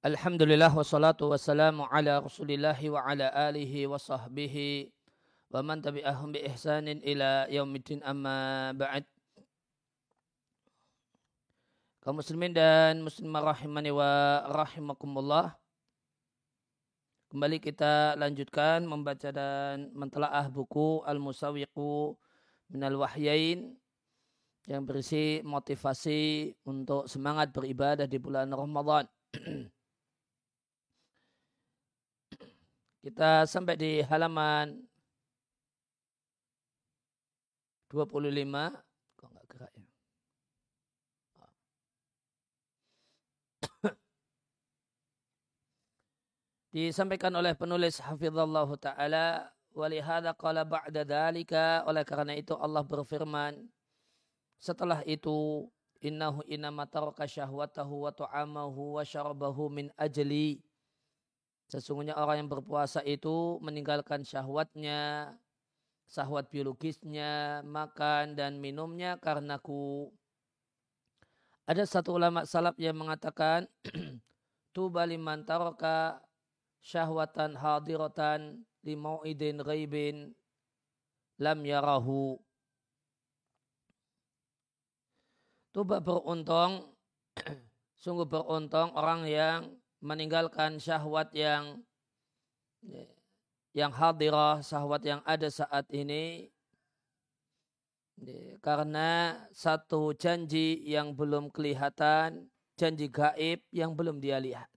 Alhamdulillah wassalatu wassalamu ala rasulillahi wa ala alihi wa sahbihi wa man tabi'ahum bi ihsanin ila yaumiddin amma ba'd. Kaum muslimin dan muslimah rahimani wa rahimakumullah. Kembali kita lanjutkan membaca dan mentelaah buku Al-Musawiqu minal wahyain yang berisi motivasi untuk semangat beribadah di bulan Ramadan Kita sampai di halaman 25. Kok nggak gerak ya? Disampaikan oleh penulis Hafizallah Ta'ala walihada qala ba'da dhalika oleh karena itu Allah berfirman setelah itu innahu inama taraka syahwatahu wa tu'amahu wa syarabahu min ajli Sesungguhnya orang yang berpuasa itu meninggalkan syahwatnya, syahwat biologisnya, makan dan minumnya karena ku. Ada satu ulama salaf yang mengatakan, Tuba liman taraka syahwatan hadiratan limau'idin ghaibin lam yarahu. Tuba beruntung, sungguh beruntung orang yang meninggalkan syahwat yang yang hadirah, syahwat yang ada saat ini karena satu janji yang belum kelihatan, janji gaib yang belum dia lihat.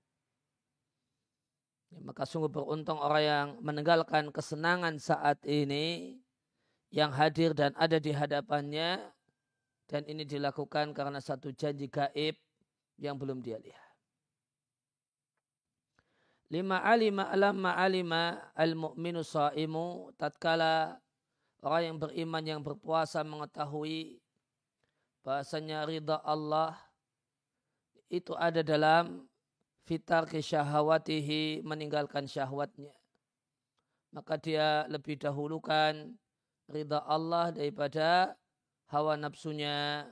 Maka sungguh beruntung orang yang meninggalkan kesenangan saat ini yang hadir dan ada di hadapannya dan ini dilakukan karena satu janji gaib yang belum dia lihat. Lima alima alamma alima al-mu'minu sa'imu tatkala orang yang beriman yang berpuasa mengetahui bahasanya ridha Allah itu ada dalam fitar syahwatihi meninggalkan syahwatnya. Maka dia lebih dahulukan ridha Allah daripada hawa nafsunya.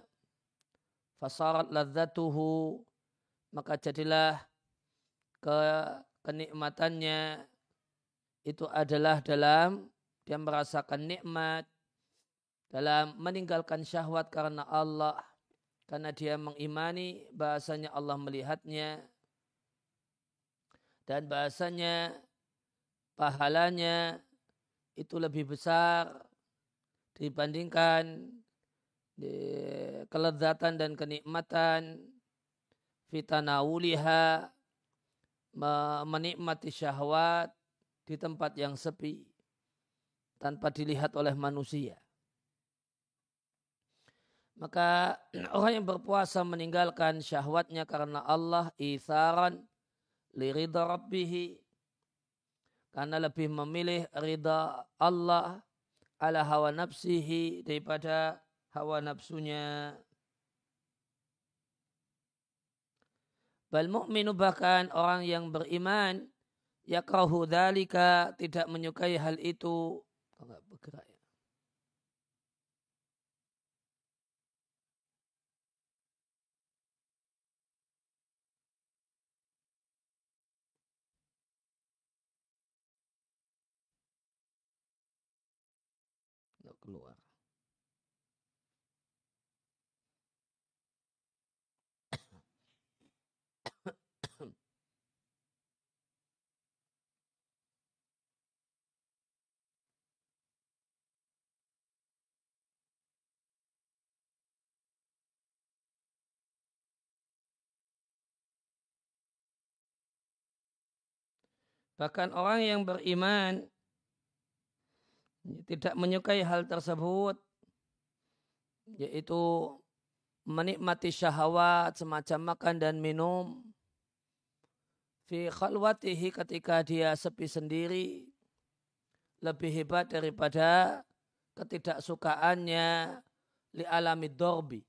Fasarat ladzatuhu maka jadilah ke kenikmatannya itu adalah dalam dia merasakan nikmat dalam meninggalkan syahwat karena Allah karena dia mengimani bahasanya Allah melihatnya dan bahasanya pahalanya itu lebih besar dibandingkan kelezatan dan kenikmatan fitanawuliha menikmati syahwat di tempat yang sepi tanpa dilihat oleh manusia. Maka orang yang berpuasa meninggalkan syahwatnya karena Allah itharan li ridha rabbihi karena lebih memilih ridha Allah ala hawa nafsihi daripada hawa nafsunya Bal mu'minu bahkan orang yang beriman yakrahu dalika tidak menyukai hal itu. Enggak bergerak ya. Bahkan orang yang beriman tidak menyukai hal tersebut yaitu menikmati syahwat semacam makan dan minum. Fi khalwatihi ketika dia sepi sendiri lebih hebat daripada ketidaksukaannya. Li alami dorbi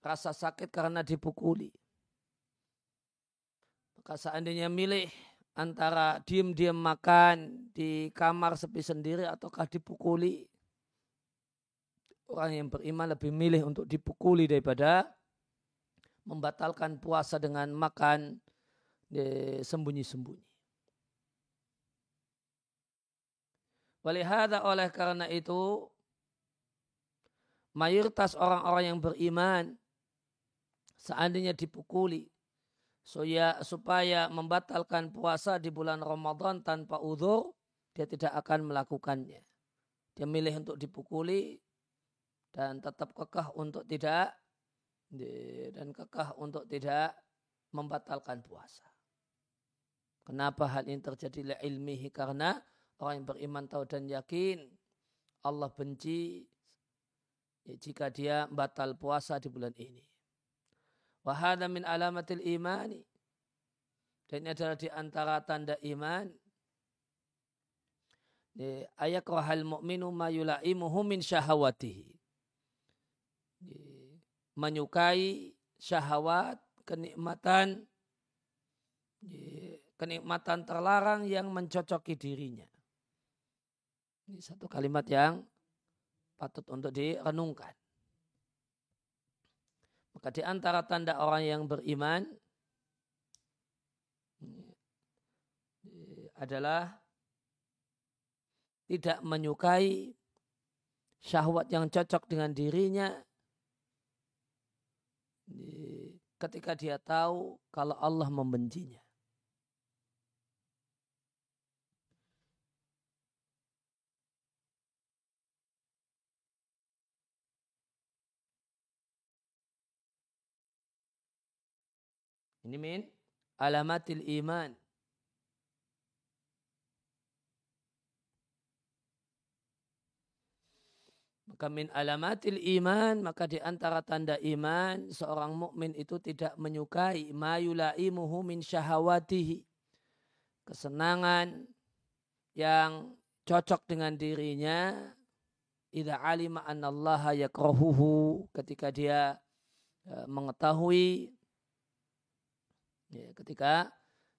rasa sakit karena dipukuli. Maka seandainya milih antara diem-diem makan di kamar sepi sendiri ataukah dipukuli. Orang yang beriman lebih milih untuk dipukuli daripada membatalkan puasa dengan makan sembunyi-sembunyi. Walihada oleh karena itu mayoritas orang-orang yang beriman seandainya dipukuli supaya membatalkan puasa di bulan Ramadan tanpa udur dia tidak akan melakukannya. Dia milih untuk dipukuli dan tetap kekeh untuk tidak dan kekeh untuk tidak membatalkan puasa. Kenapa hal ini terjadi ilmihi? Karena orang yang beriman tahu dan yakin Allah benci ya, jika dia batal puasa di bulan ini. Wahada min alamatil imani. Dan ini adalah di antara tanda iman. Ayat rohal mu'minu ma yula'imuhu min syahawatihi. Menyukai syahwat, kenikmatan, kenikmatan terlarang yang mencocoki dirinya. Ini satu kalimat yang patut untuk direnungkan. Maka di antara tanda orang yang beriman adalah tidak menyukai syahwat yang cocok dengan dirinya ketika dia tahu kalau Allah membencinya. Ini min alamatil iman. Maka min alamatil iman, maka di antara tanda iman, seorang mukmin itu tidak menyukai ma yulaimuhu min syahawatihi. Kesenangan yang cocok dengan dirinya, idza alima annallaha yakrahuhu, ketika dia e, mengetahui Ya, ketika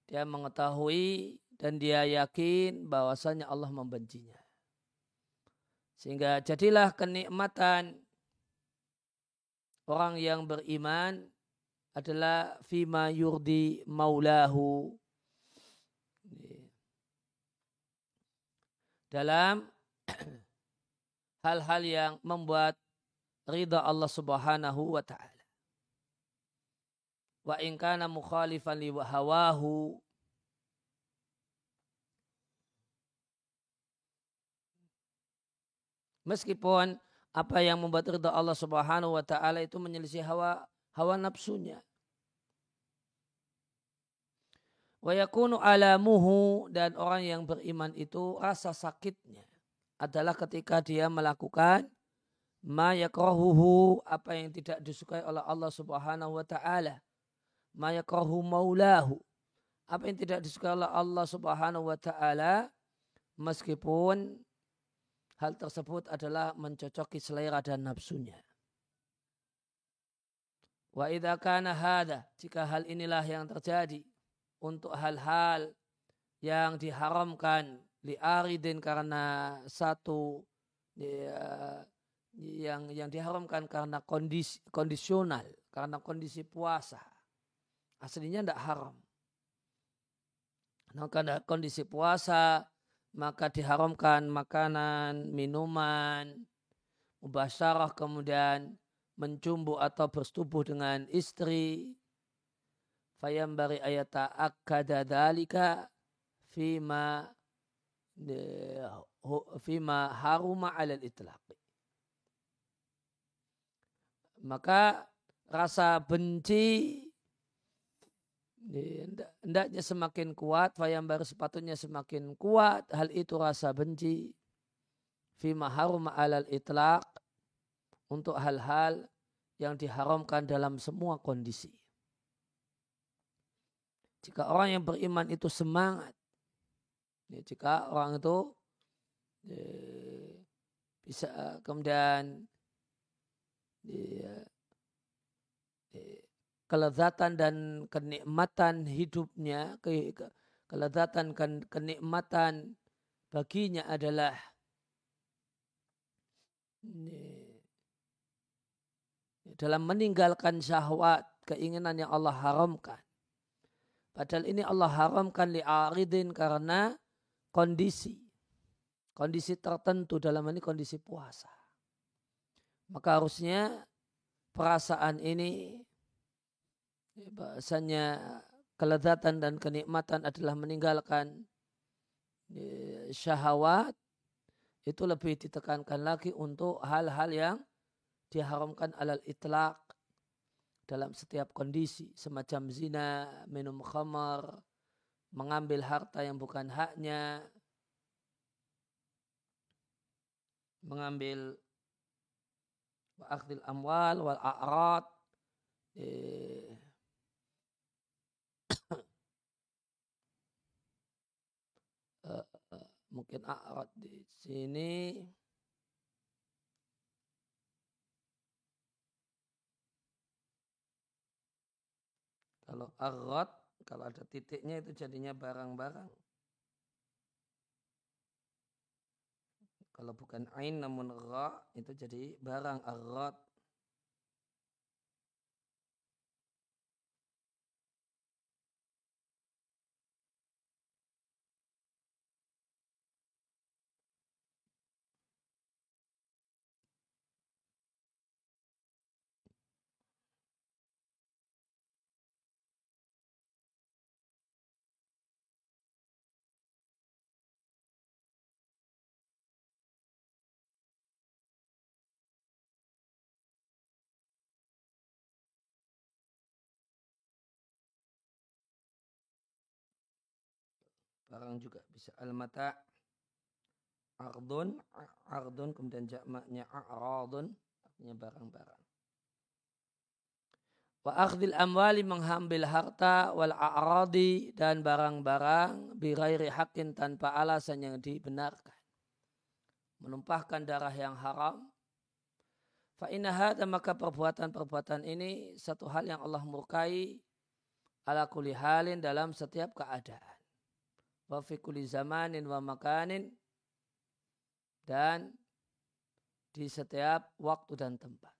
dia mengetahui dan dia yakin bahwasanya Allah membencinya. Sehingga jadilah kenikmatan orang yang beriman adalah fima yurdi maulahu. Dalam hal-hal yang membuat ridha Allah subhanahu wa ta'ala wa in kana mukhalifan li hawahu Meskipun apa yang membuat ridha Allah Subhanahu wa taala itu menyelisih hawa hawa nafsunya. Wa yakunu alamuhu dan orang yang beriman itu rasa sakitnya adalah ketika dia melakukan ma apa yang tidak disukai oleh Allah Subhanahu wa taala mayakrahu maulahu. Apa yang tidak disukai oleh Allah subhanahu wa ta'ala meskipun hal tersebut adalah mencocoki selera dan nafsunya. Wa idha kana hada, jika hal inilah yang terjadi untuk hal-hal yang diharamkan li'aridin karena satu ya, yang yang diharamkan karena kondisi kondisional, karena kondisi puasa aslinya tidak haram. Nah, karena kondisi puasa, maka diharamkan makanan, minuman, mubasyarah kemudian mencumbu atau bersetubuh dengan istri. Fayambari ayata akkada dalika fima fima haruma alal itlaqi. Maka rasa benci hendaknya semakin kuat, baru sepatunya semakin kuat, hal itu rasa benci. Fima harum alal itlaq untuk hal-hal yang diharamkan dalam semua kondisi. Jika orang yang beriman itu semangat, ya, jika orang itu ya, bisa kemudian ya, ya, kelezatan dan kenikmatan hidupnya, ke, ke, kelezatan dan kenikmatan baginya adalah dalam meninggalkan syahwat, keinginan yang Allah haramkan. Padahal ini Allah haramkan li'aridin karena kondisi. Kondisi tertentu dalam ini kondisi puasa. Maka harusnya perasaan ini bahasanya kelezatan dan kenikmatan adalah meninggalkan e, syahwat. Itu lebih ditekankan lagi untuk hal-hal yang diharamkan alal itlaq dalam setiap kondisi. Semacam zina, minum khamar, mengambil harta yang bukan haknya, mengambil akhdil amwal wal a'rad eh, uh, uh, mungkin a'rad di sini Kalau arot, kalau ada titiknya itu jadinya barang-barang. Kalau bukan ain namun ra itu jadi barang arot. Barang juga. Bisa al-mata ardun ardun kemudian jamaknya a'radun artinya barang-barang. Wa akhdil amwali menghambil harta wal a'radi dan barang-barang birairi hakin tanpa alasan yang dibenarkan. Menumpahkan darah yang haram. Fa dan maka perbuatan-perbuatan ini satu hal yang Allah murkai ala kulli halin dalam setiap keadaan wa fi kulli zamanin wa makanin dan di setiap waktu dan tempat.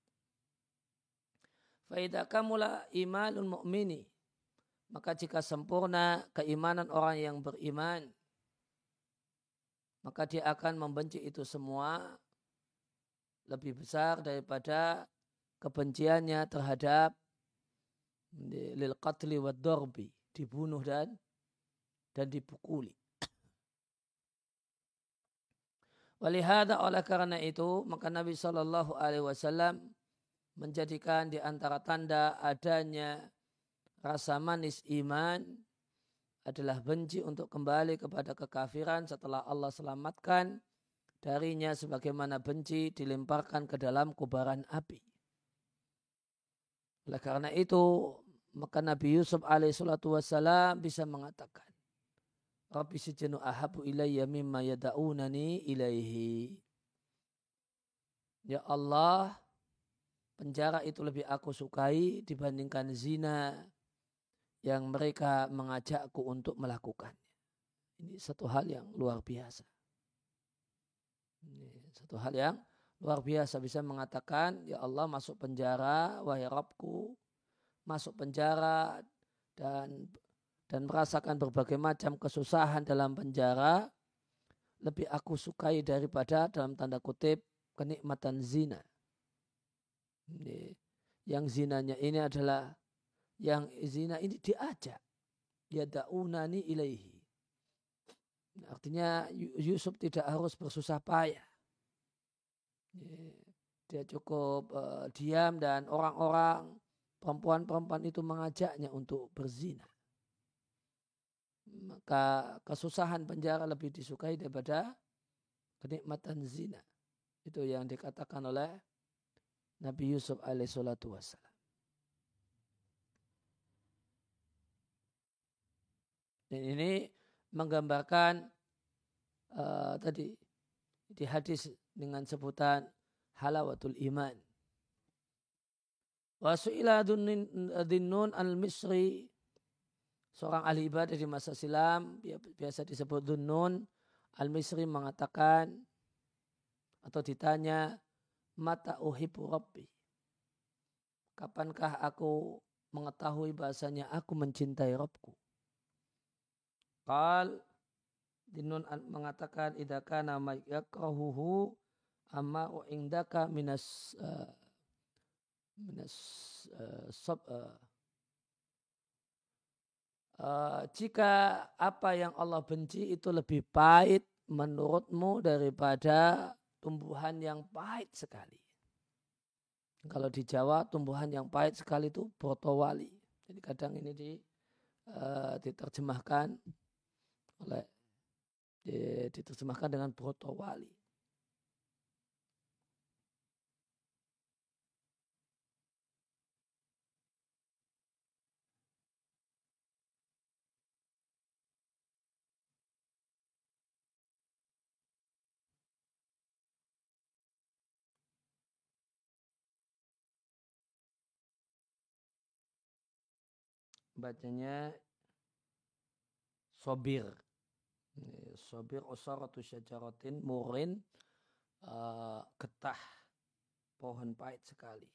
Faidah kamula imanun mu'mini. Maka jika sempurna keimanan orang yang beriman, maka dia akan membenci itu semua lebih besar daripada kebenciannya terhadap lil qatli wa dorbi, dibunuh dan dan dipukuli. Walihada oleh karena itu maka Nabi Shallallahu Alaihi Wasallam menjadikan di antara tanda adanya rasa manis iman adalah benci untuk kembali kepada kekafiran setelah Allah selamatkan darinya sebagaimana benci dilemparkan ke dalam kubaran api. Oleh karena itu maka Nabi Yusuf alaihissalatu wassalam bisa mengatakan Rabbi sijnu ahabu ilayya mimma yada'unani ilaihi. Ya Allah, penjara itu lebih aku sukai dibandingkan zina yang mereka mengajakku untuk melakukannya. Ini satu hal yang luar biasa. Ini satu hal yang luar biasa bisa mengatakan, Ya Allah masuk penjara, wahai Rabbku, masuk penjara dan dan merasakan berbagai macam kesusahan dalam penjara lebih aku sukai daripada dalam tanda kutip kenikmatan zina. Yang zinanya ini adalah yang zina ini diajak. Ya daunani ilaihi. Artinya Yusuf tidak harus bersusah payah. Dia cukup uh, diam dan orang-orang perempuan-perempuan itu mengajaknya untuk berzina maka kesusahan penjara lebih disukai daripada kenikmatan zina. Itu yang dikatakan oleh Nabi Yusuf alaihissalatu wassalam. Dan ini menggambarkan uh, tadi di hadis dengan sebutan halawatul iman. Wasu'ila dinnun al-misri seorang ahli ibadah di masa silam biasa disebut Dunnun Al-Misri mengatakan atau ditanya mata uhibbu rabbi? Kapankah aku mengetahui bahasanya aku mencintai Robku Qal Dinun mengatakan idza kana ma yakrahuhu amma indaka minas uh, minas uh, sob, uh, uh, jika apa yang Allah benci itu lebih pahit menurutmu daripada tumbuhan yang pahit sekali. Kalau di Jawa tumbuhan yang pahit sekali itu brotowali. Jadi kadang ini di, uh, diterjemahkan oleh diterjemahkan dengan brotowali. Bacanya sobir. Sobir usaratu syajaratin murin uh, getah pohon pahit sekali.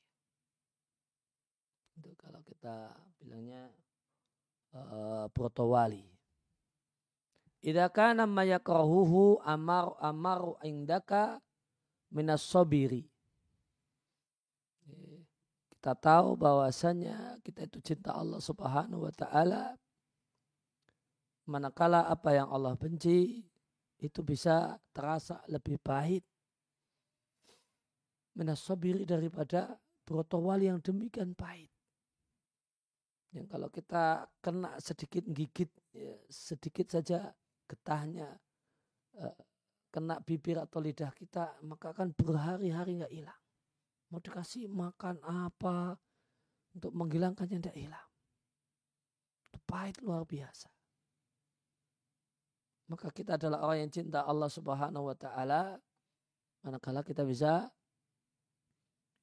Itu kalau kita bilangnya uh, protowali Idza kana ma yakrahuhu amar amaru indaka minas sobiri kita tahu bahwasanya kita itu cinta Allah Subhanahu wa taala. Manakala apa yang Allah benci itu bisa terasa lebih pahit menasabiri daripada protowal yang demikian pahit. Yang kalau kita kena sedikit gigit, ya, sedikit saja getahnya, eh, kena bibir atau lidah kita, maka akan berhari-hari nggak hilang mau dikasih makan apa untuk menghilangkannya tidak hilang. Itu pahit luar biasa. Maka kita adalah orang yang cinta Allah Subhanahu wa taala manakala kita bisa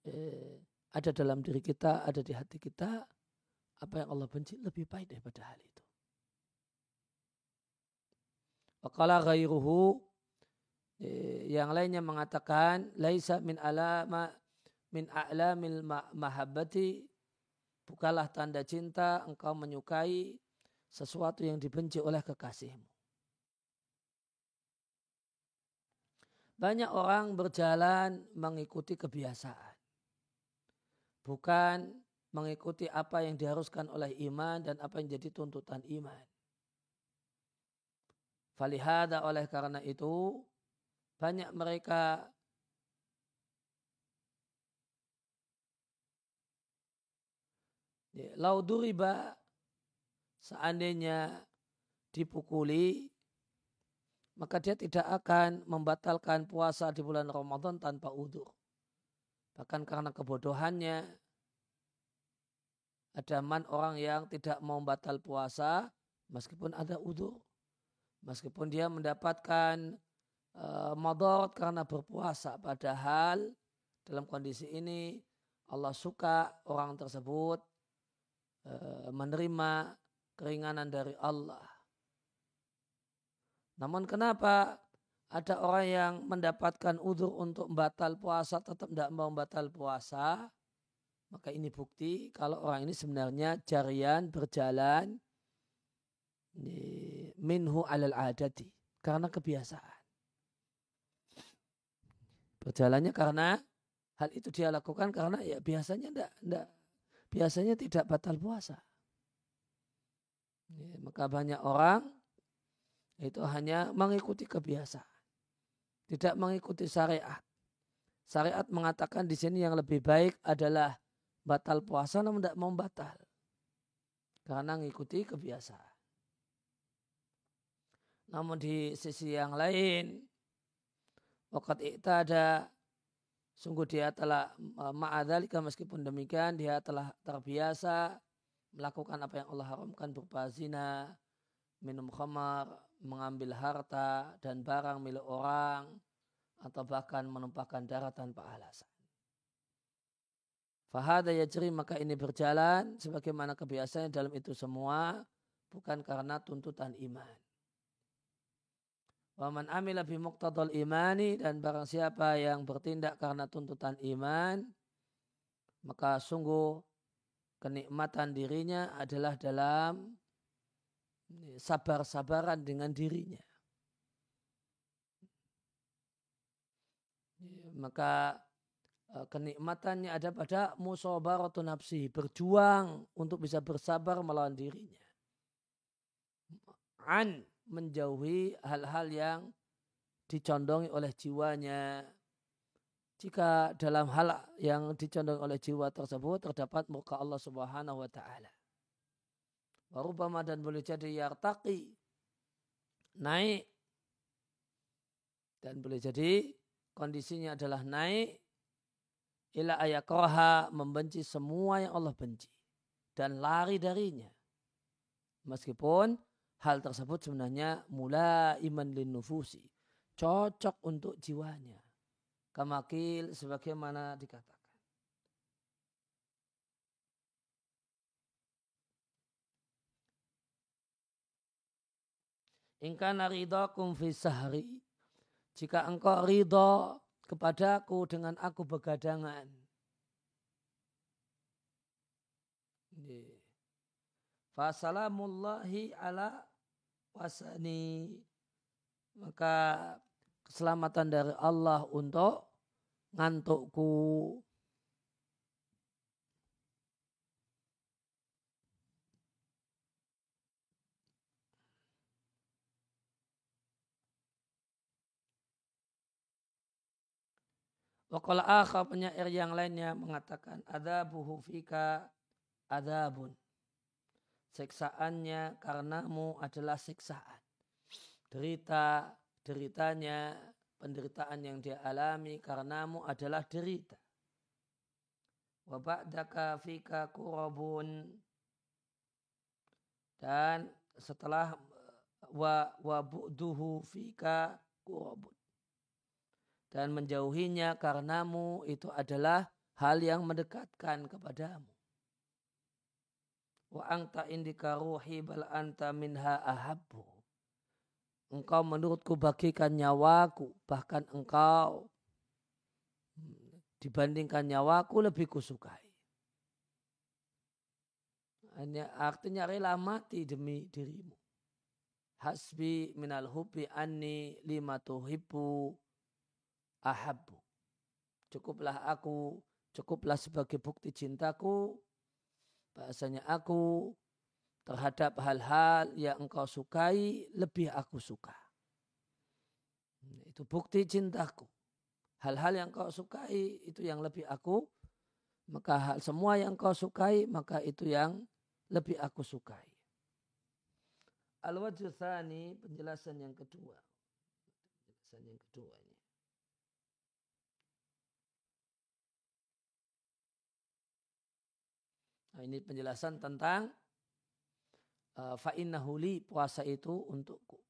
eh, ada dalam diri kita, ada di hati kita apa yang Allah benci lebih baik daripada hal itu. Wakala ghairuhu eh, yang lainnya mengatakan laisa min alama min a'lamil mahabbati bukalah tanda cinta engkau menyukai sesuatu yang dibenci oleh kekasihmu. Banyak orang berjalan mengikuti kebiasaan. Bukan mengikuti apa yang diharuskan oleh iman dan apa yang jadi tuntutan iman. Falihada oleh karena itu banyak mereka lauduriba seandainya dipukuli maka dia tidak akan membatalkan puasa di bulan Ramadan tanpa udur. Bahkan karena kebodohannya ada man orang yang tidak mau batal puasa meskipun ada udur. Meskipun dia mendapatkan madorot karena berpuasa. Padahal dalam kondisi ini Allah suka orang tersebut menerima keringanan dari Allah. Namun kenapa ada orang yang mendapatkan udur untuk batal puasa tetap tidak mau batal puasa? Maka ini bukti kalau orang ini sebenarnya jarian berjalan minhu alal adati karena kebiasaan. Berjalannya karena hal itu dia lakukan karena ya biasanya tidak biasanya tidak batal puasa. Ya, maka banyak orang itu hanya mengikuti kebiasaan. Tidak mengikuti syariat. Syariat mengatakan di sini yang lebih baik adalah batal puasa namun tidak mau batal. Karena mengikuti kebiasaan. Namun di sisi yang lain, wakat ada Sungguh dia telah ma'adhalika meskipun demikian dia telah terbiasa melakukan apa yang Allah haramkan berupa zina, minum khamar, mengambil harta dan barang milik orang atau bahkan menumpahkan darah tanpa alasan. Fahada yajri maka ini berjalan sebagaimana kebiasaan dalam itu semua bukan karena tuntutan iman. Waman amila bi muqtadal imani dan barang siapa yang bertindak karena tuntutan iman maka sungguh kenikmatan dirinya adalah dalam sabar-sabaran dengan dirinya. Maka e, kenikmatannya ada pada musabaratu nafsi, berjuang untuk bisa bersabar melawan dirinya. An menjauhi hal-hal yang dicondongi oleh jiwanya. Jika dalam hal yang dicondongi oleh jiwa tersebut terdapat muka Allah Subhanahu wa taala. Warubama dan boleh jadi yartaqi naik dan boleh jadi kondisinya adalah naik ila ayakroha membenci semua yang Allah benci dan lari darinya meskipun hal tersebut sebenarnya mula iman lin nufusi cocok untuk jiwanya kamakil sebagaimana dikatakan Ingkana kum fi sahri. Jika engkau ridho kepadaku dengan aku begadangan. Fasalamullahi ala wasani. Maka keselamatan dari Allah untuk ngantukku Wakala akhar penyair yang lainnya mengatakan buhu fika adabun. Siksaannya karenamu adalah siksaan. Derita, deritanya, penderitaan yang dia alami karenamu adalah derita. Wa ba'daka fika kurabun. Dan setelah wa, fika kurabun dan menjauhinya karenamu itu adalah hal yang mendekatkan kepadamu. Wa anta indika ruhi bal anta minha ahabbu. Engkau menurutku bagikan nyawaku, bahkan engkau dibandingkan nyawaku lebih kusukai. Hanya artinya rela mati demi dirimu. Hasbi minal hubbi anni lima tuhibbu ahabbu. Cukuplah aku, cukuplah sebagai bukti cintaku, bahasanya aku terhadap hal-hal yang engkau sukai, lebih aku suka. Itu bukti cintaku. Hal-hal yang kau sukai itu yang lebih aku, maka hal semua yang kau sukai, maka itu yang lebih aku sukai. Al-wajh penjelasan yang kedua. Penjelasan yang kedua ini. Nah, ini penjelasan tentang uh, fa'innahuli puasa itu untukku.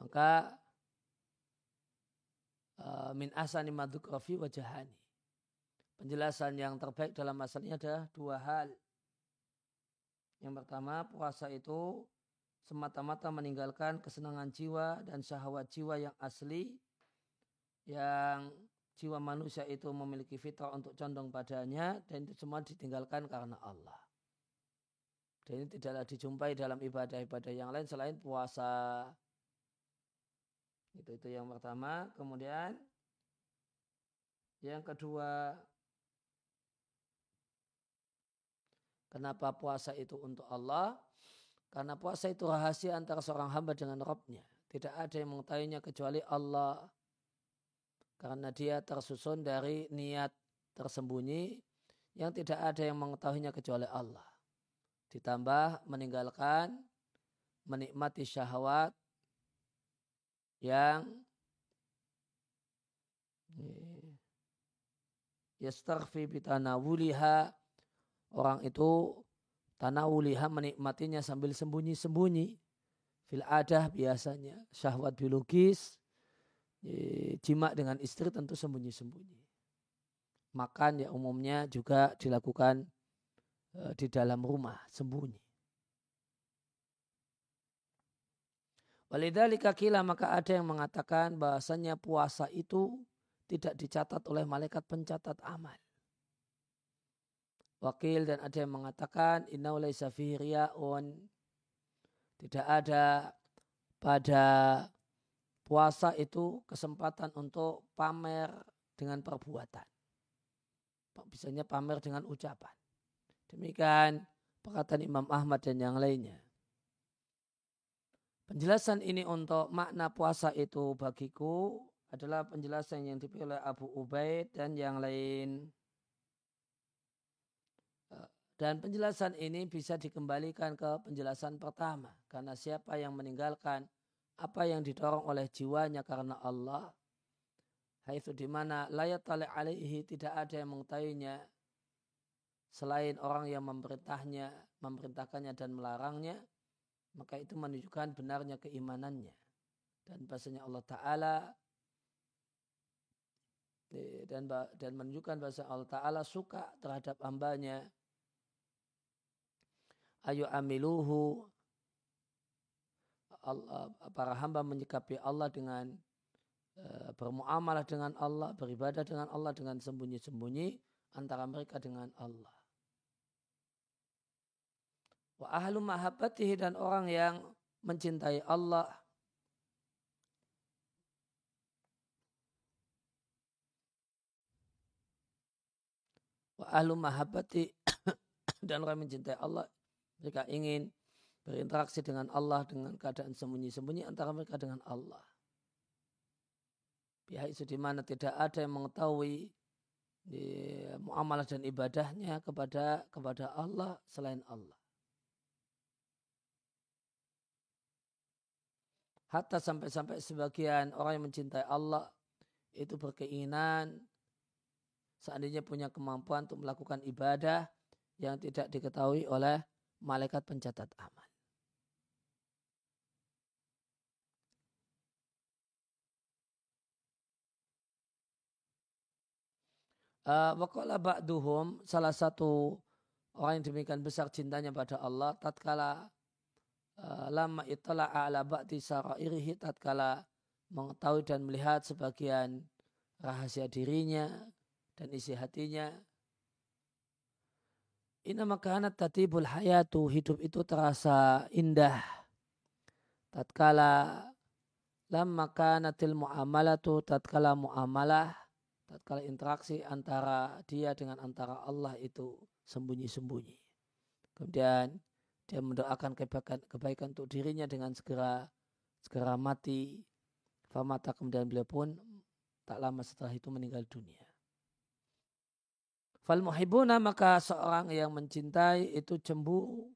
Maka uh, min asani madhukrafi wajahani. Penjelasan yang terbaik dalam masalah ini ada dua hal. Yang pertama, puasa itu semata-mata meninggalkan kesenangan jiwa dan syahwat jiwa yang asli yang jiwa manusia itu memiliki fitrah untuk condong padanya dan itu semua ditinggalkan karena Allah. Dan ini tidaklah dijumpai dalam ibadah-ibadah yang lain selain puasa. Itu itu yang pertama. Kemudian yang kedua, kenapa puasa itu untuk Allah? Karena puasa itu rahasia antara seorang hamba dengan Rabbnya. Tidak ada yang mengetahuinya kecuali Allah karena dia tersusun dari niat tersembunyi yang tidak ada yang mengetahuinya kecuali Allah. Ditambah meninggalkan menikmati syahwat yang yastaghfi bitanawuliha orang itu tanawuliha menikmatinya sambil sembunyi-sembunyi fil adah biasanya syahwat biologis jima dengan istri tentu sembunyi-sembunyi. Makan ya umumnya juga dilakukan e, di dalam rumah, sembunyi. Walidhalika kila maka ada yang mengatakan bahasanya puasa itu tidak dicatat oleh malaikat pencatat amal. Wakil dan ada yang mengatakan inna Tidak ada pada puasa itu kesempatan untuk pamer dengan perbuatan. Bisanya pamer dengan ucapan. Demikian perkataan Imam Ahmad dan yang lainnya. Penjelasan ini untuk makna puasa itu bagiku adalah penjelasan yang dipilih oleh Abu Ubaid dan yang lain. Eh, dan penjelasan ini bisa dikembalikan ke penjelasan pertama. Karena siapa yang meninggalkan apa yang didorong oleh jiwanya karena Allah. Haitsu di mana layat alaihi tidak ada yang mengetahuinya selain orang yang memerintahnya, memerintahkannya dan melarangnya, maka itu menunjukkan benarnya keimanannya. Dan bahasanya Allah Ta'ala dan dan menunjukkan bahasa Allah Ta'ala suka terhadap hambanya ayo amiluhu Allah, para hamba menyikapi Allah dengan uh, bermuamalah dengan Allah, beribadah dengan Allah dengan sembunyi-sembunyi antara mereka dengan Allah. Wa ahlu mahabbatihi dan orang yang mencintai Allah wa ahlu mahabbati dan orang mencintai Allah mereka ingin berinteraksi dengan Allah dengan keadaan sembunyi-sembunyi antara mereka dengan Allah. Pihak itu di mana tidak ada yang mengetahui di muamalah dan ibadahnya kepada kepada Allah selain Allah. Hatta sampai-sampai sebagian orang yang mencintai Allah itu berkeinginan seandainya punya kemampuan untuk melakukan ibadah yang tidak diketahui oleh malaikat pencatat amal. Uh, Wakola ba'duhum salah satu orang yang demikian besar cintanya pada Allah tatkala uh, lama itulah ala ba'di sarairihi tatkala mengetahui dan melihat sebagian rahasia dirinya dan isi hatinya. Inna makanat tatibul hayatu hidup itu terasa indah. Tatkala lamma kanatil muamalatu tatkala muamalah tatkala interaksi antara dia dengan antara Allah itu sembunyi-sembunyi. Kemudian dia mendoakan kebaikan, kebaikan untuk dirinya dengan segera segera mati. Famata kemudian beliau pun tak lama setelah itu meninggal dunia. Fal muhibuna maka seorang yang mencintai itu cemburu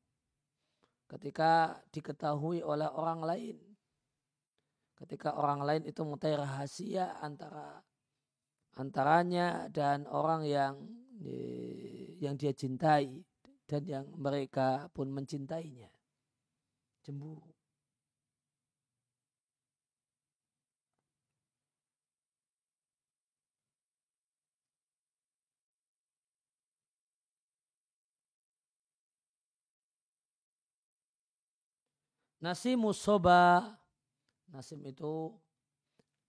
ketika diketahui oleh orang lain. Ketika orang lain itu mengetahui rahasia antara antaranya dan orang yang yang dia cintai dan yang mereka pun mencintainya. Cemburu. Nasimu soba. Nasim itu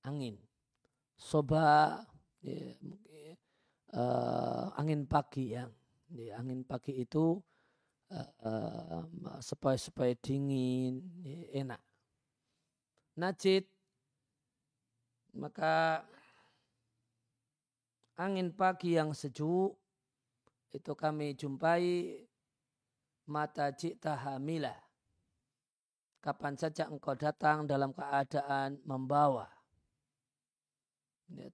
angin. Soba ya, uh, angin pagi yang ya, angin pagi itu uh, uh, supaya dingin ya, enak. Najid maka angin pagi yang sejuk itu kami jumpai mata cita hamilah. Kapan saja engkau datang dalam keadaan membawa. ya,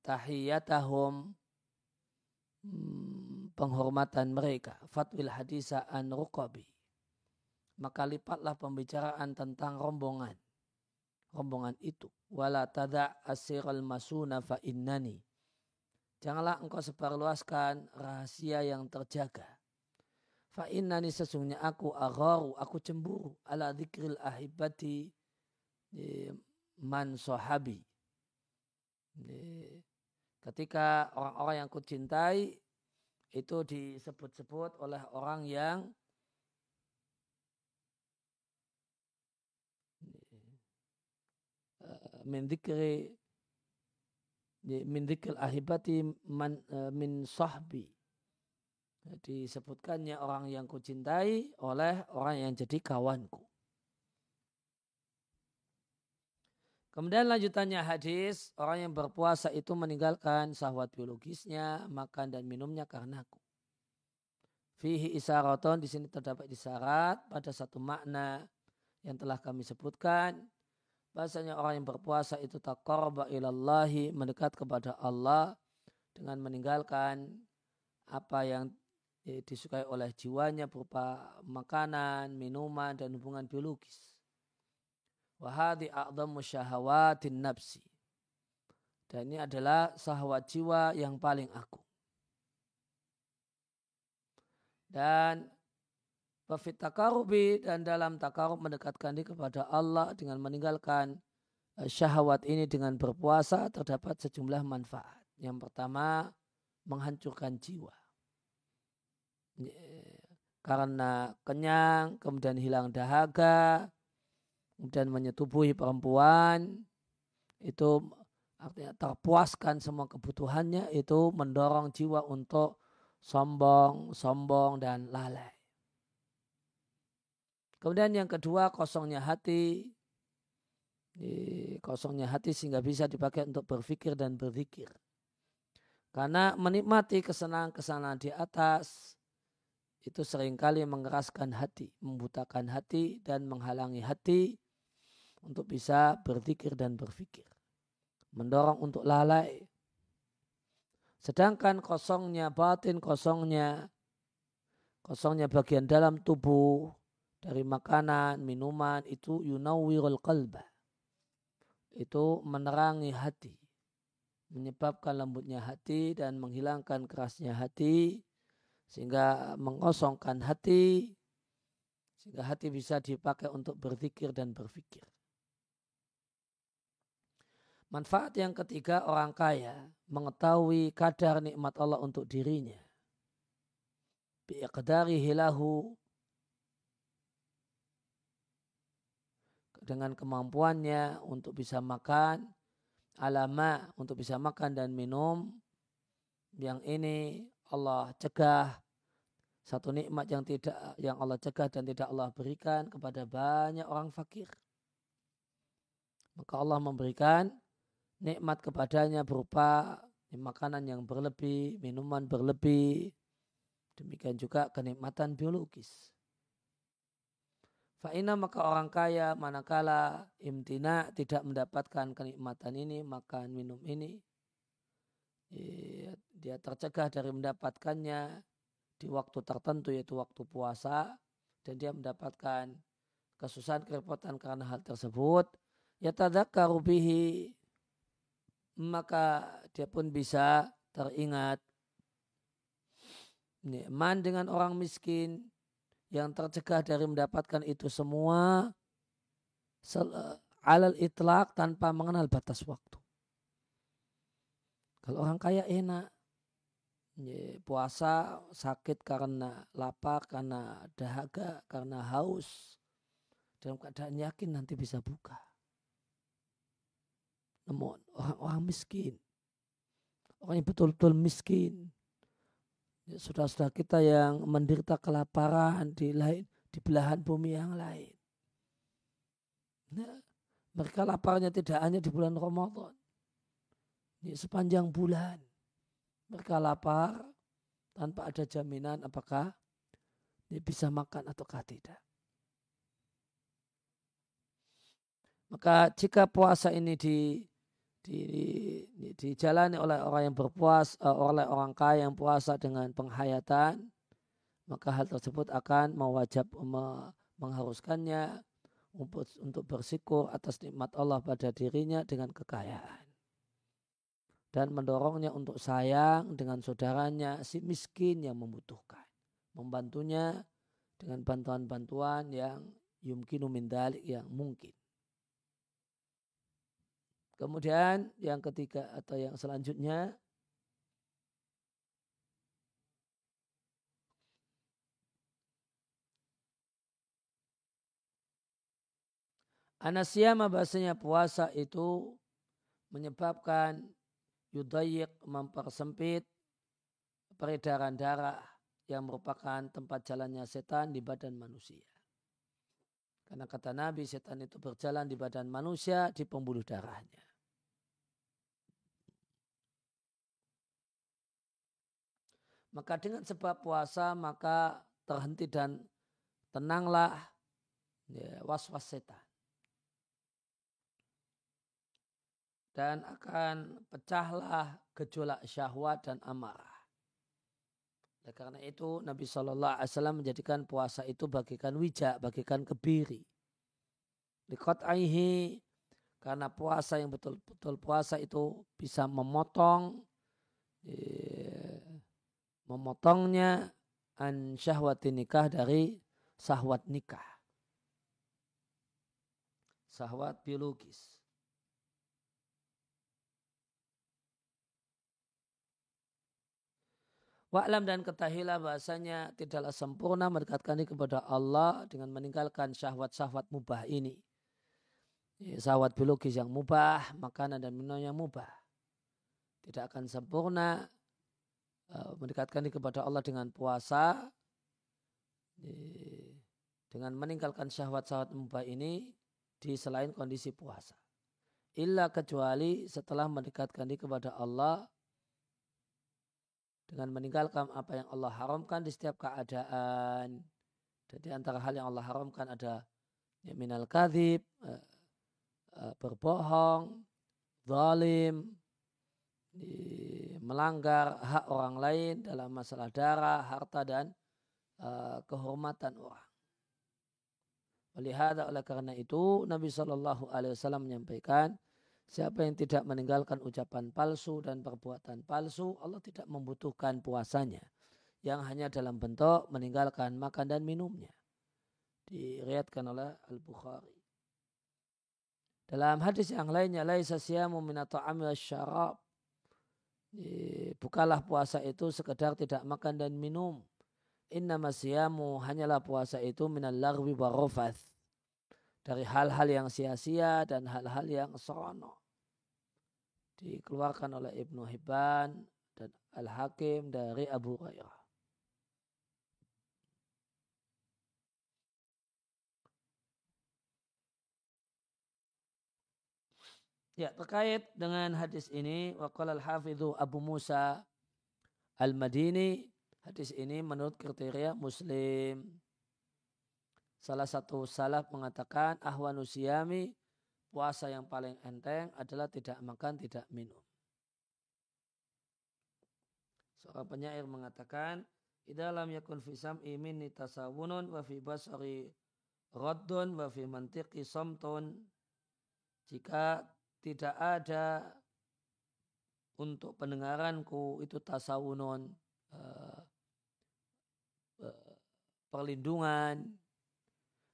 tahiyatahum hmm, penghormatan mereka. Fatwil hadisa an ruqabi. Maka lipatlah pembicaraan tentang rombongan. Rombongan itu. Wala tada asiral masuna fa innani. Janganlah engkau sebarluaskan rahasia yang terjaga. Fa innani sesungguhnya aku agharu, aku cemburu. Ala dzikril ahibati man sahabi. Ketika orang-orang yang kucintai itu disebut-sebut oleh orang yang min dzikri min dzikril ahibati man min sahbi disebutkannya orang yang kucintai oleh orang yang jadi kawanku. Kemudian lanjutannya hadis, orang yang berpuasa itu meninggalkan syahwat biologisnya, makan dan minumnya karena aku. Fihi isaraton, di sini terdapat isyarat pada satu makna yang telah kami sebutkan. Bahasanya orang yang berpuasa itu taqarba ilallahi, mendekat kepada Allah dengan meninggalkan apa yang disukai oleh jiwanya berupa makanan, minuman, dan hubungan biologis. Wahadi a'zamu syahawatin nafsi. Dan ini adalah sahwat jiwa yang paling agung. Dan Wafit takarubi dan dalam takarub mendekatkan diri kepada Allah dengan meninggalkan eh, syahwat ini dengan berpuasa terdapat sejumlah manfaat. Yang pertama menghancurkan jiwa. Karena kenyang, kemudian hilang dahaga, kemudian menyetubuhi perempuan itu artinya terpuaskan semua kebutuhannya itu mendorong jiwa untuk sombong, sombong dan lalai. Kemudian yang kedua kosongnya hati. Kosongnya hati sehingga bisa dipakai untuk berpikir dan berzikir. Karena menikmati kesenangan-kesenangan di atas itu sering kali mengeraskan hati, membutakan hati dan menghalangi hati untuk bisa berzikir dan berpikir. Mendorong untuk lalai. Sedangkan kosongnya batin, kosongnya kosongnya bagian dalam tubuh dari makanan, minuman itu yunawwirul qalba. Itu menerangi hati. Menyebabkan lembutnya hati dan menghilangkan kerasnya hati sehingga mengosongkan hati sehingga hati bisa dipakai untuk berzikir dan berpikir. Manfaat yang ketiga orang kaya mengetahui kadar nikmat Allah untuk dirinya. Biiqdari hilahu dengan kemampuannya untuk bisa makan, alama untuk bisa makan dan minum. Yang ini Allah cegah satu nikmat yang tidak yang Allah cegah dan tidak Allah berikan kepada banyak orang fakir. Maka Allah memberikan nikmat kepadanya berupa makanan yang berlebih, minuman berlebih, demikian juga kenikmatan biologis. Fa'ina maka orang kaya manakala imtina tidak mendapatkan kenikmatan ini, makan minum ini, dia tercegah dari mendapatkannya di waktu tertentu yaitu waktu puasa dan dia mendapatkan kesusahan kerepotan karena hal tersebut ya tadakkaru bihi maka dia pun bisa teringat man dengan orang miskin yang tercegah dari mendapatkan itu semua alal itlak tanpa mengenal batas waktu. Kalau orang kaya enak, puasa sakit karena lapar, karena dahaga, karena haus, dalam keadaan yakin nanti bisa buka. Namun orang-orang miskin, orang yang betul-betul miskin, ya, saudara-saudara kita yang menderita kelaparan di lain di belahan bumi yang lain. Ya, mereka laparnya tidak hanya di bulan Ramadan. Ya, sepanjang bulan mereka lapar tanpa ada jaminan apakah dia bisa makan ataukah tidak. Maka jika puasa ini di di, di, dijalani oleh orang yang berpuas, uh, oleh orang kaya yang puasa dengan penghayatan, maka hal tersebut akan mewajib me, mengharuskannya untuk, untuk bersyukur atas nikmat Allah pada dirinya dengan kekayaan. Dan mendorongnya untuk sayang dengan saudaranya si miskin yang membutuhkan. Membantunya dengan bantuan-bantuan yang yumkinu min yang mungkin. Kemudian yang ketiga atau yang selanjutnya Anasyama bahasanya puasa itu menyebabkan yudayik mempersempit peredaran darah yang merupakan tempat jalannya setan di badan manusia. Karena kata Nabi setan itu berjalan di badan manusia di pembuluh darahnya. Maka dengan sebab puasa maka terhenti dan tenanglah ya, was-was setan. Dan akan pecahlah gejolak syahwat dan amarah. Karena itu Nabi Shallallahu Alaihi Wasallam menjadikan puasa itu bagikan wijak, bagikan kebiri. Likot aihi karena puasa yang betul-betul puasa itu bisa memotong eh, memotongnya an syahwat nikah dari sahwat nikah. Sahwat biologis. Wa'lam dan ketahilah bahasanya tidaklah sempurna mendekatkan diri kepada Allah dengan meninggalkan syahwat-syahwat mubah ini. Ya, syahwat biologis yang mubah, makanan dan minum yang mubah. Tidak akan sempurna uh, mendekatkan diri kepada Allah dengan puasa, dengan meninggalkan syahwat-syahwat mubah ini di selain kondisi puasa. Illa kecuali setelah mendekatkan diri kepada Allah dengan meninggalkan apa yang Allah haramkan di setiap keadaan. Jadi antara hal yang Allah haramkan ada ya, minal kadhib, uh, uh, berbohong, zalim, melanggar hak orang lain dalam masalah darah, harta dan uh, kehormatan orang. Oleh oleh karena itu Nabi Wasallam menyampaikan Siapa yang tidak meninggalkan ucapan palsu dan perbuatan palsu, Allah tidak membutuhkan puasanya. Yang hanya dalam bentuk meninggalkan makan dan minumnya. Diriatkan oleh Al-Bukhari. Dalam hadis yang lainnya, laisa siyamu minata'ami syarab. Bukalah puasa itu sekedar tidak makan dan minum. Inna masyamu hanyalah puasa itu minal larwi warofath. Dari hal-hal yang sia-sia dan hal-hal yang seronok dikeluarkan oleh Ibnu Hibban dan Al-Hakim dari Abu Hurairah. Ya, terkait dengan hadis ini, waqala al-hafidhu Abu Musa Al-Madini, hadis ini menurut kriteria Muslim. Salah satu salaf mengatakan ahwanu siyami puasa yang paling enteng adalah tidak makan, tidak minum. Seorang penyair mengatakan, Idalam yakun fi sam'i minni tasawunun wa fi basari raddun wa fi mantiqi somtun. Jika tidak ada untuk pendengaranku itu tasawunun uh, uh, perlindungan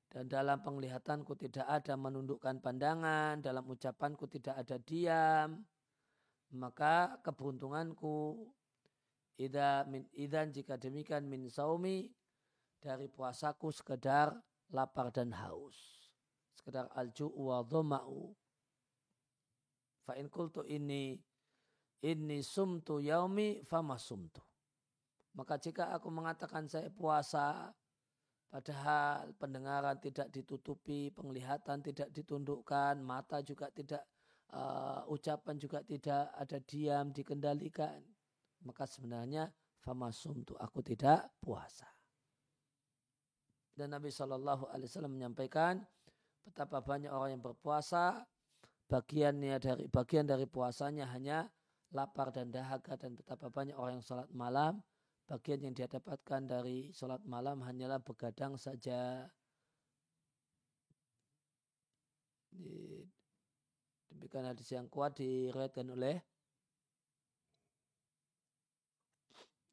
dan dalam penglihatanku tidak ada menundukkan pandangan, dalam ucapanku tidak ada diam, maka keberuntunganku ida min idan jika demikian min saumi dari puasaku sekedar lapar dan haus. Sekedar alju wa dhama'u. Fa in kultu ini ini sumtu yaumi fama sumtu. Maka jika aku mengatakan saya puasa Padahal pendengaran tidak ditutupi, penglihatan tidak ditundukkan, mata juga tidak, uh, ucapan juga tidak ada diam, dikendalikan. Maka sebenarnya famasum tu aku tidak puasa. Dan Nabi Shallallahu Alaihi Wasallam menyampaikan betapa banyak orang yang berpuasa, bagiannya dari bagian dari puasanya hanya lapar dan dahaga dan betapa banyak orang yang sholat malam bagian yang dia dapatkan dari sholat malam hanyalah begadang saja. Demikian hadis yang kuat diriwayatkan oleh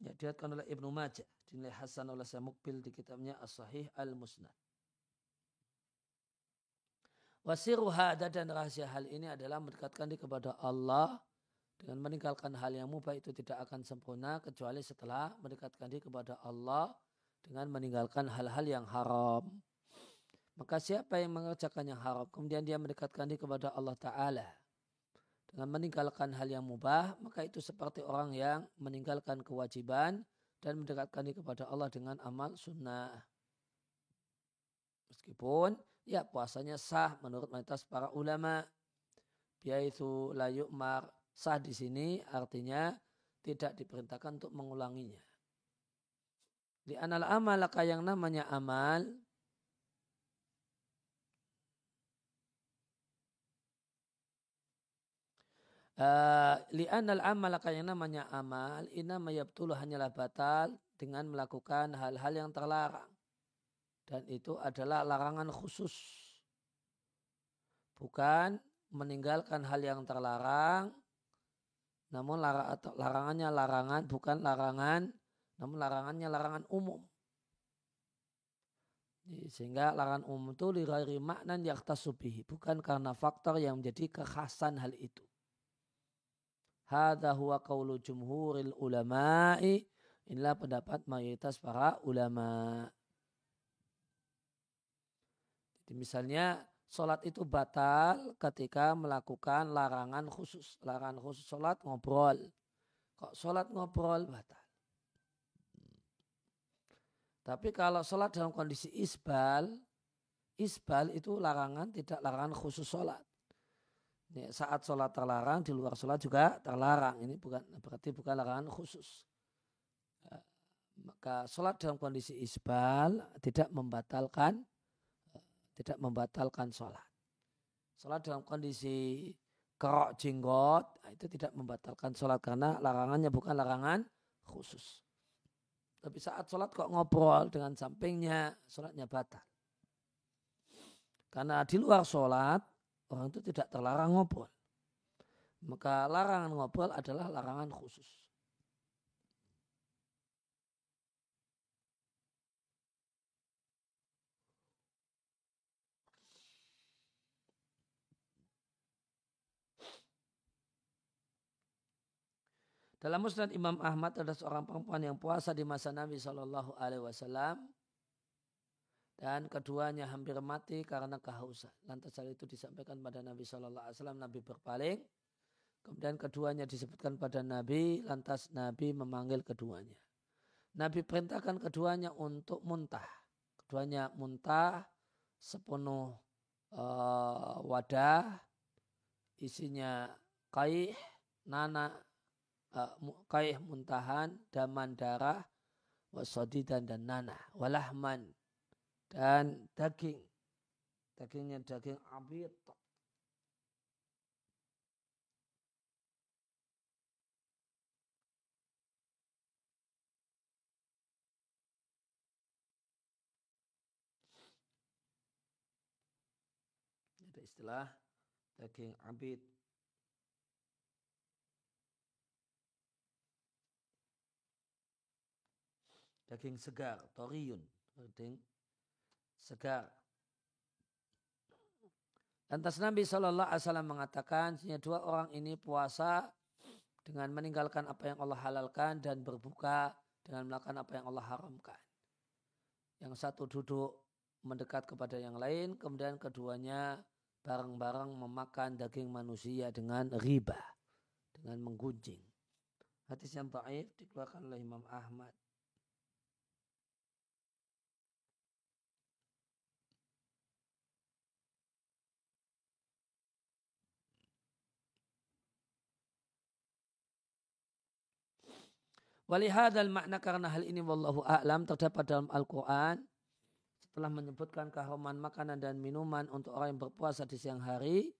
ya diriwayatkan oleh Ibnu Majah dinilai Hasan oleh Samukbil di kitabnya As-Sahih Al-Musnad. Wasiru hada dan rahasia hal ini adalah mendekatkan diri kepada Allah dengan meninggalkan hal yang mubah itu tidak akan sempurna kecuali setelah mendekatkan diri kepada Allah dengan meninggalkan hal-hal yang haram. Maka siapa yang mengerjakan yang haram kemudian dia mendekatkan diri kepada Allah Ta'ala dengan meninggalkan hal yang mubah maka itu seperti orang yang meninggalkan kewajiban dan mendekatkan diri kepada Allah dengan amal sunnah. Meskipun ya puasanya sah menurut mayoritas para ulama. Biaitu la yu'mar sah di sini artinya tidak diperintahkan untuk mengulanginya. Di anal amal yang namanya amal Uh, li'anal amal yang namanya amal ina mayabtulu hanyalah batal dengan melakukan hal-hal yang terlarang dan itu adalah larangan khusus bukan meninggalkan hal yang terlarang namun larangannya larangan bukan larangan namun larangannya larangan umum sehingga larangan umum itu lirari maknan yaktasubihi bukan karena faktor yang menjadi kekhasan hal itu Hada huwa qawlu jumhuril ulama'i. Inilah pendapat mayoritas para ulama. Jadi misalnya sholat itu batal ketika melakukan larangan khusus. Larangan khusus sholat ngobrol. Kok sholat ngobrol batal. Tapi kalau sholat dalam kondisi isbal, isbal itu larangan tidak larangan khusus sholat. Ya, saat sholat terlarang, di luar sholat juga terlarang. Ini bukan berarti bukan larangan khusus. Ya, maka sholat dalam kondisi isbal tidak membatalkan tidak membatalkan sholat. Sholat dalam kondisi kerok jenggot nah, itu tidak membatalkan sholat karena larangannya bukan larangan khusus. Tapi saat sholat kok ngobrol dengan sampingnya, sholatnya batal. Karena di luar sholat, orang itu tidak terlarang ngobrol. Maka larangan ngobrol adalah larangan khusus. Dalam musnad Imam Ahmad ada seorang perempuan yang puasa di masa Nabi Shallallahu Alaihi Wasallam dan keduanya hampir mati karena kehausan. Lantas hal itu disampaikan pada Nabi Shallallahu Alaihi Wasallam. Nabi berpaling. Kemudian keduanya disebutkan pada Nabi. Lantas Nabi memanggil keduanya. Nabi perintahkan keduanya untuk muntah. Keduanya muntah sepenuh uh, wadah isinya kaih, nana, uh, kaih muntahan, daman darah, wasodidan dan nanah, walahman dan daging. Dagingnya daging abid. Ada istilah daging abid. Daging segar, toriun. Daging segar. Lantas Nabi Shallallahu Alaihi Wasallam mengatakan, dua orang ini puasa dengan meninggalkan apa yang Allah halalkan dan berbuka dengan melakukan apa yang Allah haramkan. Yang satu duduk mendekat kepada yang lain, kemudian keduanya bareng-bareng memakan daging manusia dengan riba, dengan menggunjing. Hadis yang taif dikeluarkan oleh Imam Ahmad. Walihadal makna karena hal ini wallahu a'lam terdapat dalam Al-Quran. Setelah menyebutkan keharuman makanan dan minuman untuk orang yang berpuasa di siang hari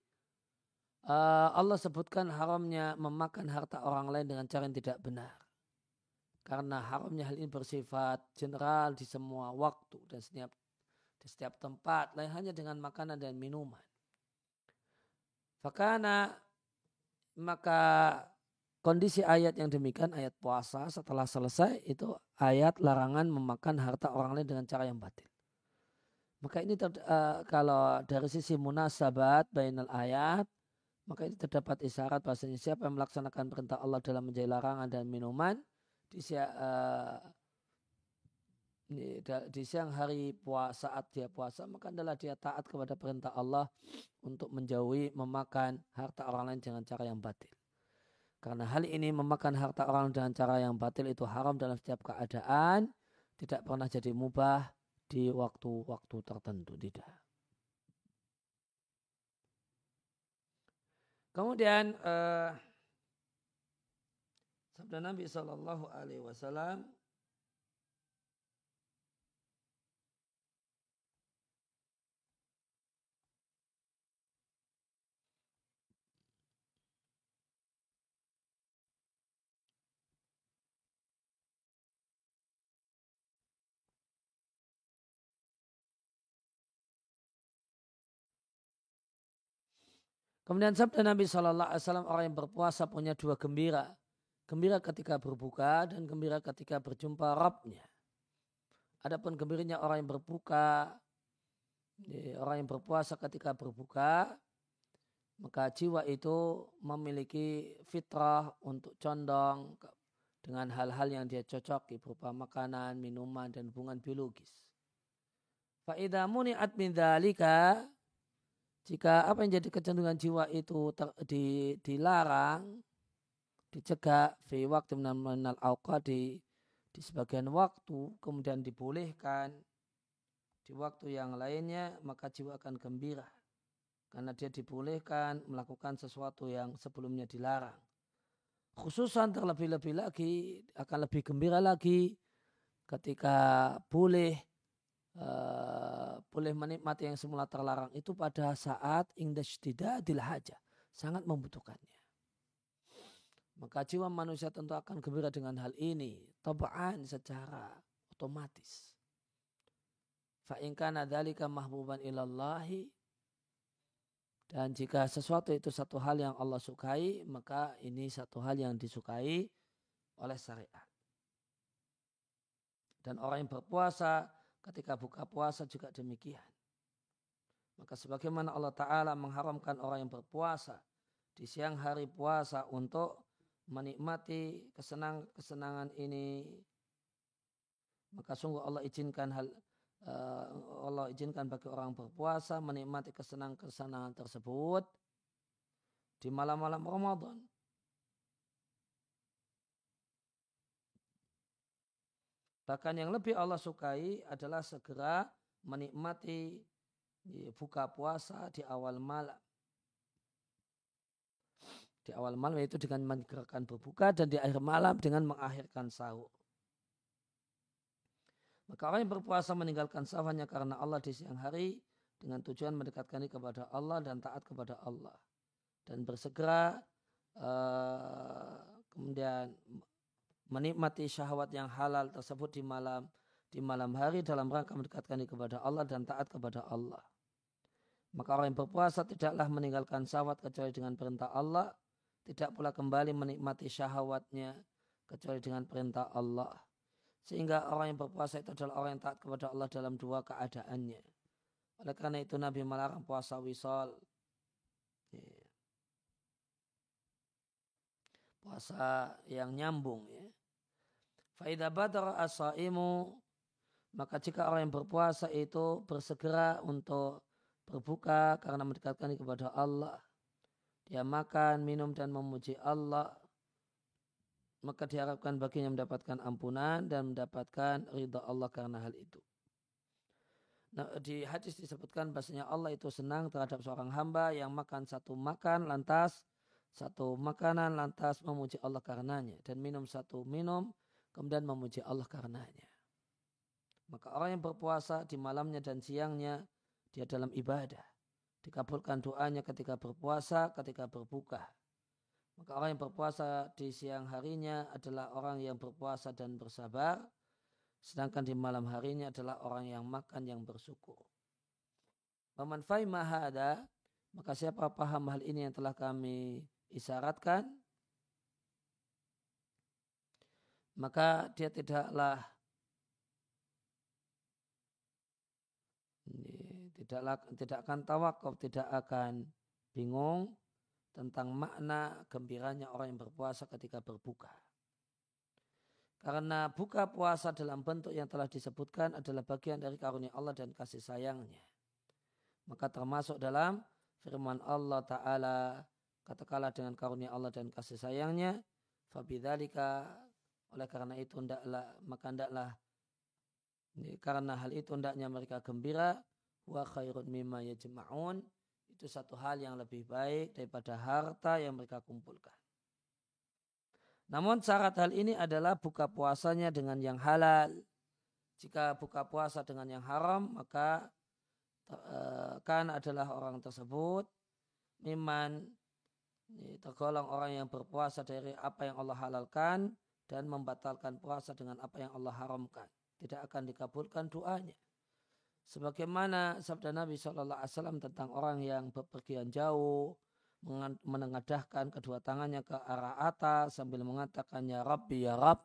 uh, Allah sebutkan haramnya memakan harta orang lain dengan cara yang tidak benar. Karena haramnya hal ini bersifat general di semua waktu dan setiap di setiap tempat lain hanya dengan makanan dan minuman. Fakana maka kondisi ayat yang demikian ayat puasa setelah selesai itu ayat larangan memakan harta orang lain dengan cara yang batil. Maka ini ter, uh, kalau dari sisi munasabat bainal ayat maka ini terdapat isyarat bahasanya siapa yang melaksanakan perintah Allah dalam menjadi larangan dan minuman di, uh, di siang hari puasa saat dia puasa maka adalah dia taat kepada perintah Allah untuk menjauhi memakan harta orang lain dengan cara yang batil. Karena hal ini memakan harta orang dengan cara yang batil itu haram dalam setiap keadaan, tidak pernah jadi mubah di waktu-waktu tertentu, tidak. Kemudian uh, sabda Nabi Shallallahu Alaihi Wasallam Kemudian sabda Nabi Shallallahu Alaihi Wasallam orang yang berpuasa punya dua gembira, gembira ketika berbuka dan gembira ketika berjumpa Rabbnya. Adapun gembiranya orang yang berbuka, orang yang berpuasa ketika berbuka, maka jiwa itu memiliki fitrah untuk condong dengan hal-hal yang dia cocoki berupa makanan, minuman, dan hubungan biologis. Fa'idha muni'at min dhalika jika apa yang jadi kecenderungan jiwa itu ter, di, dilarang, dicegah fi waktu menal di, di sebagian waktu, kemudian dibolehkan di waktu yang lainnya, maka jiwa akan gembira. Karena dia dibolehkan melakukan sesuatu yang sebelumnya dilarang. Khususan terlebih-lebih lagi, akan lebih gembira lagi ketika boleh uh, boleh menikmati yang semula terlarang itu pada saat indashtidadil hajah. Sangat membutuhkannya. Maka jiwa manusia tentu akan gembira dengan hal ini. Taba'an secara otomatis. Fa'inkana dhalika mahbuban ilallahi. Dan jika sesuatu itu satu hal yang Allah sukai, maka ini satu hal yang disukai oleh syariat. Dan orang yang berpuasa ketika buka puasa juga demikian. Maka sebagaimana Allah Ta'ala mengharamkan orang yang berpuasa di siang hari puasa untuk menikmati kesenang-kesenangan ini, maka sungguh Allah izinkan hal uh, Allah izinkan bagi orang berpuasa menikmati kesenangan-kesenangan tersebut di malam-malam Ramadan Bahkan yang lebih Allah sukai adalah segera menikmati buka puasa di awal malam. Di awal malam yaitu dengan mengerjakan berbuka dan di akhir malam dengan mengakhirkan sahur. Maka orang yang berpuasa meninggalkan sahur hanya karena Allah di siang hari dengan tujuan mendekatkan diri kepada Allah dan taat kepada Allah. Dan bersegera uh, kemudian menikmati syahwat yang halal tersebut di malam di malam hari dalam rangka mendekatkan diri kepada Allah dan taat kepada Allah. Maka orang yang berpuasa tidaklah meninggalkan syahwat kecuali dengan perintah Allah, tidak pula kembali menikmati syahwatnya kecuali dengan perintah Allah. Sehingga orang yang berpuasa itu adalah orang yang taat kepada Allah dalam dua keadaannya. Oleh karena itu Nabi melarang puasa wisol. Ya. Puasa yang nyambung ya. Faidah badar asaimu maka jika orang yang berpuasa itu bersegera untuk berbuka karena mendekatkan kepada Allah, dia makan, minum dan memuji Allah, maka diharapkan baginya mendapatkan ampunan dan mendapatkan ridha Allah karena hal itu. Nah, di hadis disebutkan bahasanya Allah itu senang terhadap seorang hamba yang makan satu makan lantas satu makanan lantas memuji Allah karenanya dan minum satu minum kemudian memuji Allah karenanya. Maka orang yang berpuasa di malamnya dan siangnya, dia dalam ibadah. Dikabulkan doanya ketika berpuasa, ketika berbuka. Maka orang yang berpuasa di siang harinya adalah orang yang berpuasa dan bersabar. Sedangkan di malam harinya adalah orang yang makan yang bersyukur. Memanfai mahada, maka siapa paham hal ini yang telah kami isyaratkan, maka dia tidaklah tidaklah tidak akan tawakuf, tidak akan bingung tentang makna gembiranya orang yang berpuasa ketika berbuka. Karena buka puasa dalam bentuk yang telah disebutkan adalah bagian dari karunia Allah dan kasih sayangnya. Maka termasuk dalam firman Allah Ta'ala, katakanlah dengan karunia Allah dan kasih sayangnya, fabidhalika oleh karena itu hendaklah maka hendaklah karena hal itu hendaknya mereka gembira wa khairun mimma yajma'un itu satu hal yang lebih baik daripada harta yang mereka kumpulkan. Namun syarat hal ini adalah buka puasanya dengan yang halal. Jika buka puasa dengan yang haram, maka eh, kan adalah orang tersebut miman tergolong orang yang berpuasa dari apa yang Allah halalkan dan membatalkan puasa dengan apa yang Allah haramkan. Tidak akan dikabulkan doanya. Sebagaimana sabda Nabi SAW tentang orang yang berpergian jauh, menengadahkan kedua tangannya ke arah atas sambil mengatakan ya Rabbi ya Rabb,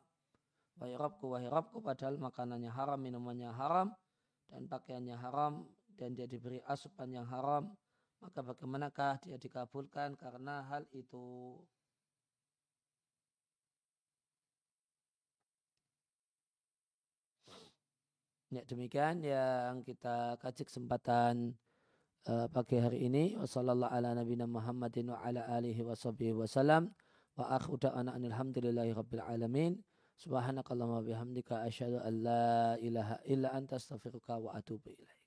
wahai Rabbku wahai Rabbku padahal makanannya haram, minumannya haram dan pakaiannya haram dan dia diberi asupan yang haram, maka bagaimanakah dia dikabulkan karena hal itu? Ya demikian yang kita kaji kesempatan uh, pagi hari ini. Wassalamualaikum ala nabiyina Muhammadin wa ala alihi. Subhanakallahumma bihamdika asyhadu an la ilaha illa anta astaghfiruka wa atubu ilaih.